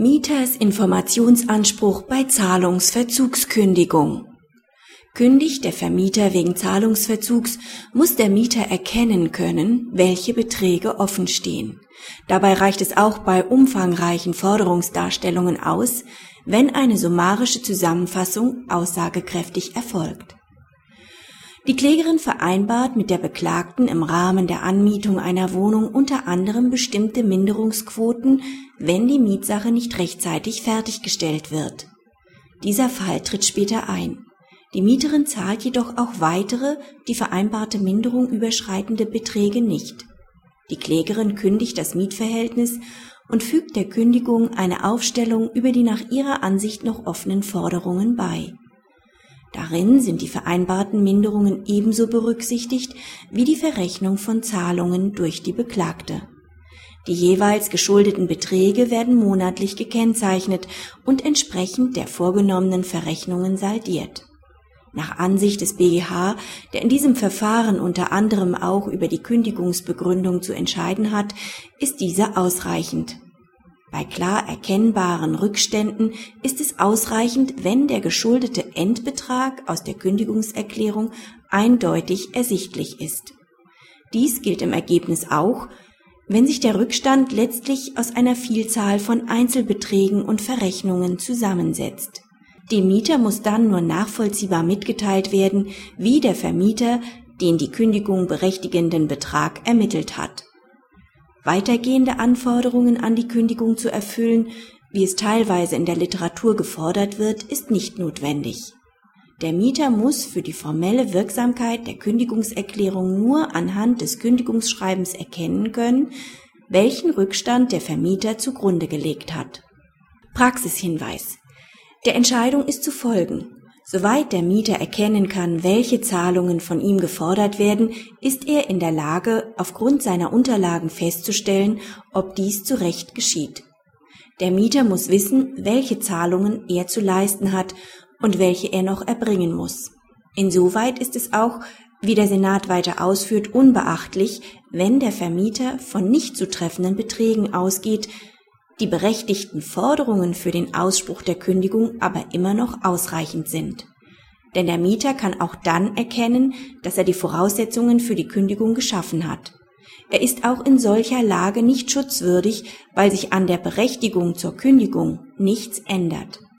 Mieters Informationsanspruch bei Zahlungsverzugskündigung. Kündigt der Vermieter wegen Zahlungsverzugs, muss der Mieter erkennen können, welche Beträge offen stehen. Dabei reicht es auch bei umfangreichen Forderungsdarstellungen aus, wenn eine summarische Zusammenfassung aussagekräftig erfolgt. Die Klägerin vereinbart mit der Beklagten im Rahmen der Anmietung einer Wohnung unter anderem bestimmte Minderungsquoten, wenn die Mietsache nicht rechtzeitig fertiggestellt wird. Dieser Fall tritt später ein. Die Mieterin zahlt jedoch auch weitere, die vereinbarte Minderung überschreitende Beträge nicht. Die Klägerin kündigt das Mietverhältnis und fügt der Kündigung eine Aufstellung über die nach ihrer Ansicht noch offenen Forderungen bei Darin sind die vereinbarten Minderungen ebenso berücksichtigt wie die Verrechnung von Zahlungen durch die Beklagte. Die jeweils geschuldeten Beträge werden monatlich gekennzeichnet und entsprechend der vorgenommenen Verrechnungen saldiert. Nach Ansicht des BGH, der in diesem Verfahren unter anderem auch über die Kündigungsbegründung zu entscheiden hat, ist diese ausreichend bei klar erkennbaren Rückständen ist es ausreichend, wenn der geschuldete Endbetrag aus der Kündigungserklärung eindeutig ersichtlich ist. Dies gilt im Ergebnis auch, wenn sich der Rückstand letztlich aus einer Vielzahl von Einzelbeträgen und Verrechnungen zusammensetzt. Dem Mieter muss dann nur nachvollziehbar mitgeteilt werden, wie der Vermieter den die Kündigung berechtigenden Betrag ermittelt hat weitergehende Anforderungen an die Kündigung zu erfüllen, wie es teilweise in der Literatur gefordert wird, ist nicht notwendig. Der Mieter muss für die formelle Wirksamkeit der Kündigungserklärung nur anhand des Kündigungsschreibens erkennen können, welchen Rückstand der Vermieter zugrunde gelegt hat. Praxishinweis. Der Entscheidung ist zu folgen. Soweit der Mieter erkennen kann, welche Zahlungen von ihm gefordert werden, ist er in der Lage, aufgrund seiner Unterlagen festzustellen, ob dies zu Recht geschieht. Der Mieter muss wissen, welche Zahlungen er zu leisten hat und welche er noch erbringen muss. Insoweit ist es auch, wie der Senat weiter ausführt, unbeachtlich, wenn der Vermieter von nicht zu treffenden Beträgen ausgeht, die berechtigten Forderungen für den Ausspruch der Kündigung aber immer noch ausreichend sind. Denn der Mieter kann auch dann erkennen, dass er die Voraussetzungen für die Kündigung geschaffen hat. Er ist auch in solcher Lage nicht schutzwürdig, weil sich an der Berechtigung zur Kündigung nichts ändert